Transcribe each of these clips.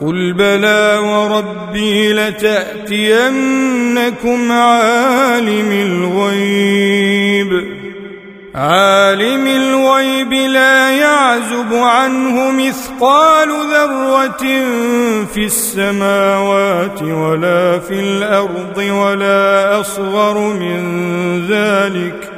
قل بلى وربي لتأتينكم عالم الغيب. عالم الغيب لا يعزب عنه مثقال ذرة في السماوات ولا في الأرض ولا أصغر من ذلك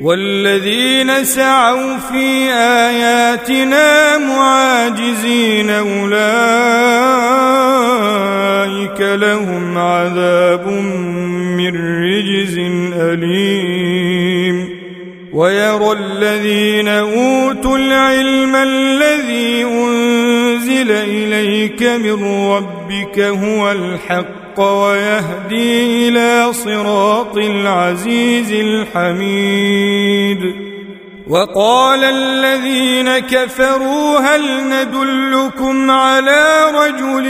والذين سعوا في آياتنا معاجزين أولئك لهم عذاب من رجز أليم. ويرى الذين أوتوا العلم الذي أنزل إليك من ربك هو الحق. ويهدي إلى صراط العزيز الحميد. وقال الذين كفروا هل ندلكم على رجل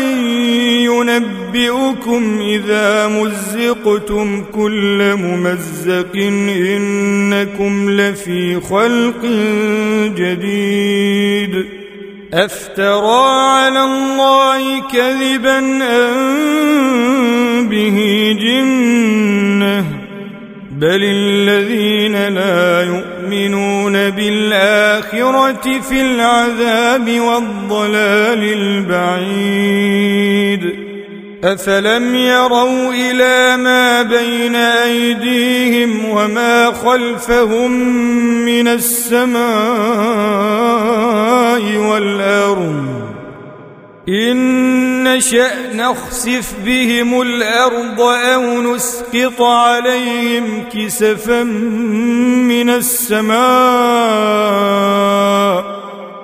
ينبئكم إذا مزقتم كل ممزق إنكم لفي خلق جديد. أفترى على الله كذبا أم به جنة بل الذين لا يؤمنون بالآخرة في العذاب والضلال البعيد افلم يروا إلى ما بين ايديهم وما خلفهم من السماء والارض ان نشا نخسف بهم الأرض أو نسقط عليهم كسفا من السماء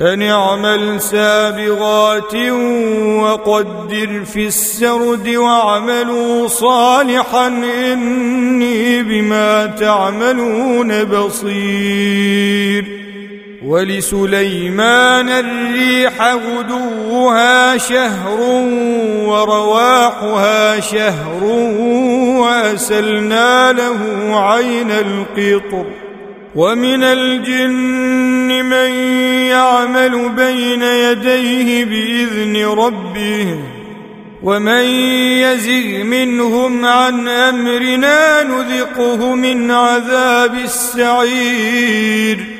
أن اعمل سابغات وقدر في السرد واعملوا صالحا إني بما تعملون بصير. ولسليمان الريح غدوها شهر ورواحها شهر وأسلنا له عين القطر. ومن الجن من يعمل بين يديه بإذن ربه ومن يزغ منهم عن أمرنا نذقه من عذاب السعير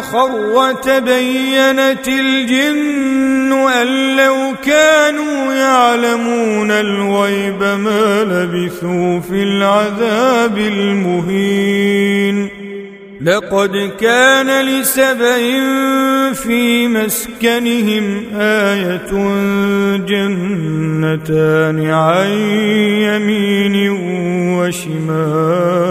خر تبينت الجن أن لو كانوا يعلمون الغيب ما لبثوا في العذاب المهين. لقد كان لسبع في مسكنهم آية جنتان عن يمين وشمال.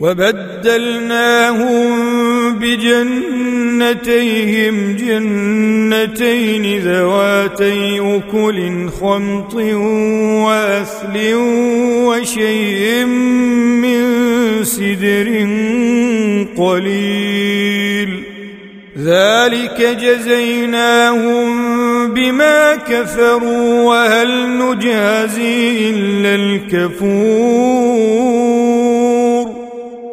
وبدلناهم بجنتيهم جنتين ذواتي أكل خمط وأثل وشيء من سدر قليل. ذلك جزيناهم بما كفروا وهل نجازي إلا الكفور؟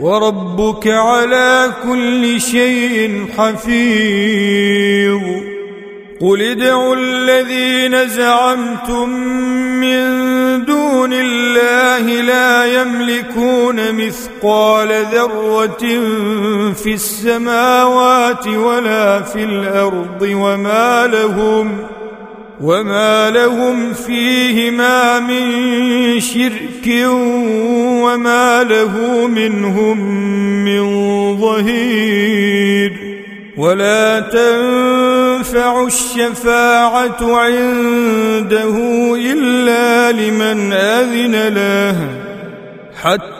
وربك على كل شيء حفيظ. قل ادعوا الذين زعمتم من دون الله لا يملكون مثقال ذرة في السماوات ولا في الأرض وما لهم وما لهم فيهما من شرك وما له منهم من ظهير ولا تنفع الشفاعة عنده إلا لمن أذن له حتى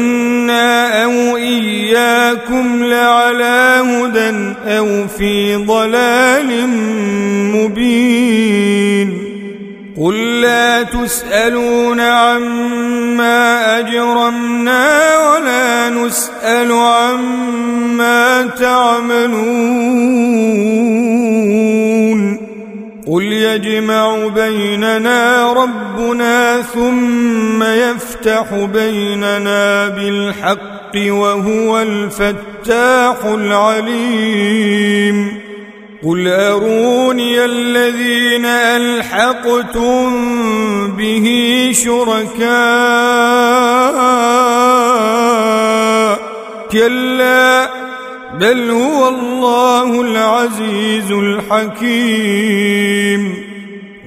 أو إياكم لعلى هدى أو في ضلال مبين قل لا تسألون عما أجرمنا ولا نسأل عما تعملون قل يجمع بيننا ربنا ثم يفتح بيننا بالحق وهو الفتاح العليم. قل أروني الذين ألحقتم به شركاء. كلا بل هو الله العزيز الحكيم.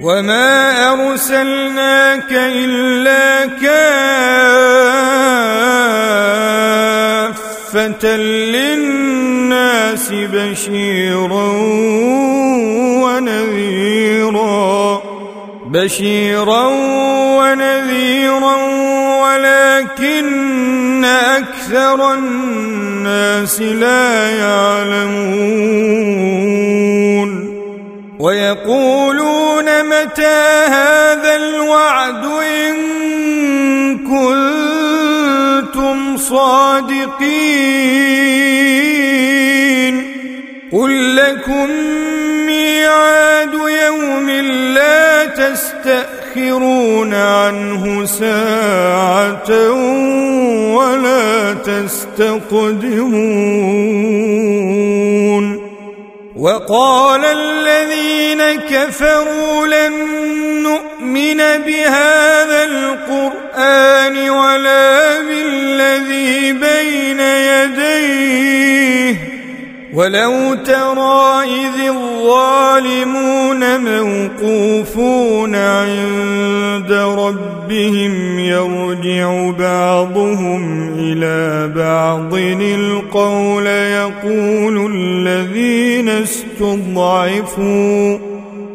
وما ارسلناك الا كافه للناس بشيرا ونذيرا بشيرا ونذيرا ولكن أكثر الناس لا يعلمون ويقولون متى هذا الوعد إن كنتم صادقين قل لكم ميعاد يوم لا تستأخرون عنه ساعة ولا تستقدمون وقال الذين كفروا لن نؤمن بهذا القرآن ولا بالذي بين يديه. ولو ترى إذ الظالمون موقوفون عند ربهم يرجع بعضهم إلى بعض القول يقول الذين استضعفوا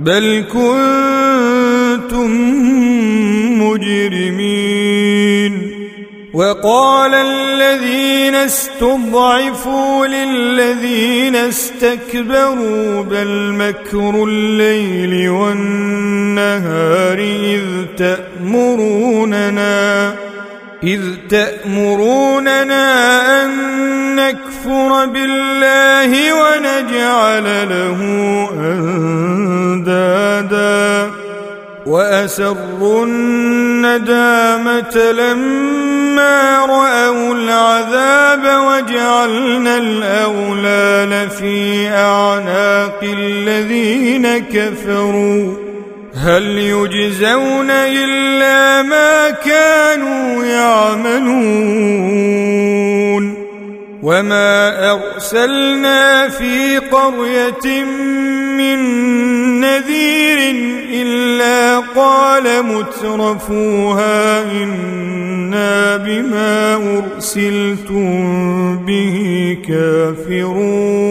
بل كنتم مجرمين. وقال الذين استضعفوا للذين استكبروا بل مكر الليل والنهار إذ تأمروننا إذ تأمروننا أن نكفر بالله ونجعل له أندادا وأسروا الندامة لما رأوا العذاب وجعلنا الأغلال في أعناق الذين كفروا هل يجزون إلا ما كانوا يعملون وما أرسلنا في قرية من نذير إلا قال مترفوها إنا بما أرسلتم به كافرون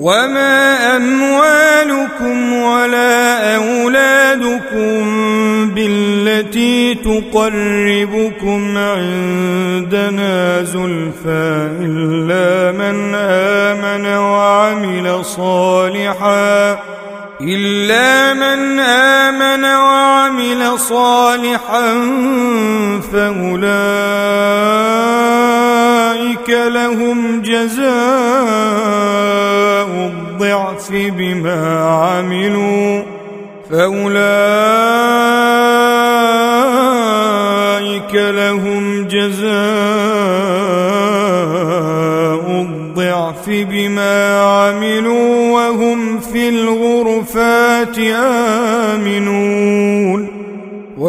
وما أموالكم ولا أولادكم بالتي تقربكم عندنا زلفى إلا من آمن وعمل صالحا إلا من آمن وعمل صالحا فأولئك لهم جزاء الضعف بما عملوا فأولئك لهم جزاء الضعف بما عملوا وهم في الغرفات آمنون.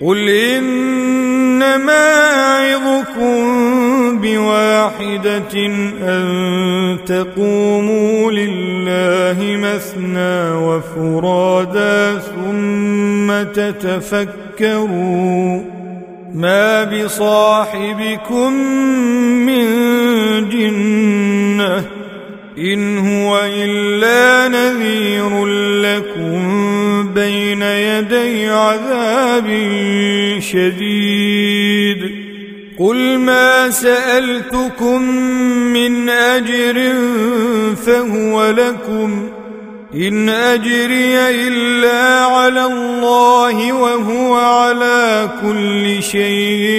قل انما اعظكم بواحده ان تقوموا لله مثنى وفرادا ثم تتفكروا ما بصاحبكم من جنه ان هو الا نذير لكم بين يدي عذاب شديد. قل ما سألتكم من أجر فهو لكم. إن أجري إلا على الله وهو على كل شيء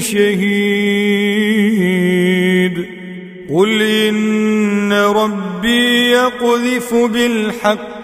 شهيد. قل إن ربي يقذف بالحق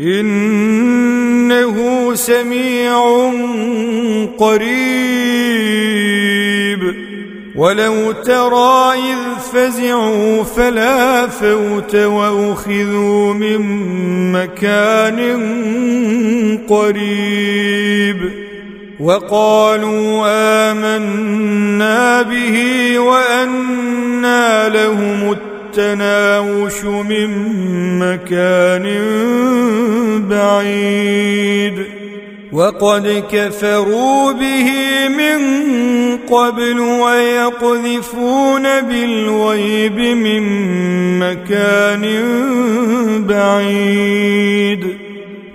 إنه سميع قريب. ولو ترى إذ فزعوا فلا فوت وأخذوا من مكان قريب. وقالوا آمنا به وانى لهم والتناوش من مكان بعيد. وقد كفروا به من قبل ويقذفون بالغيب من مكان بعيد.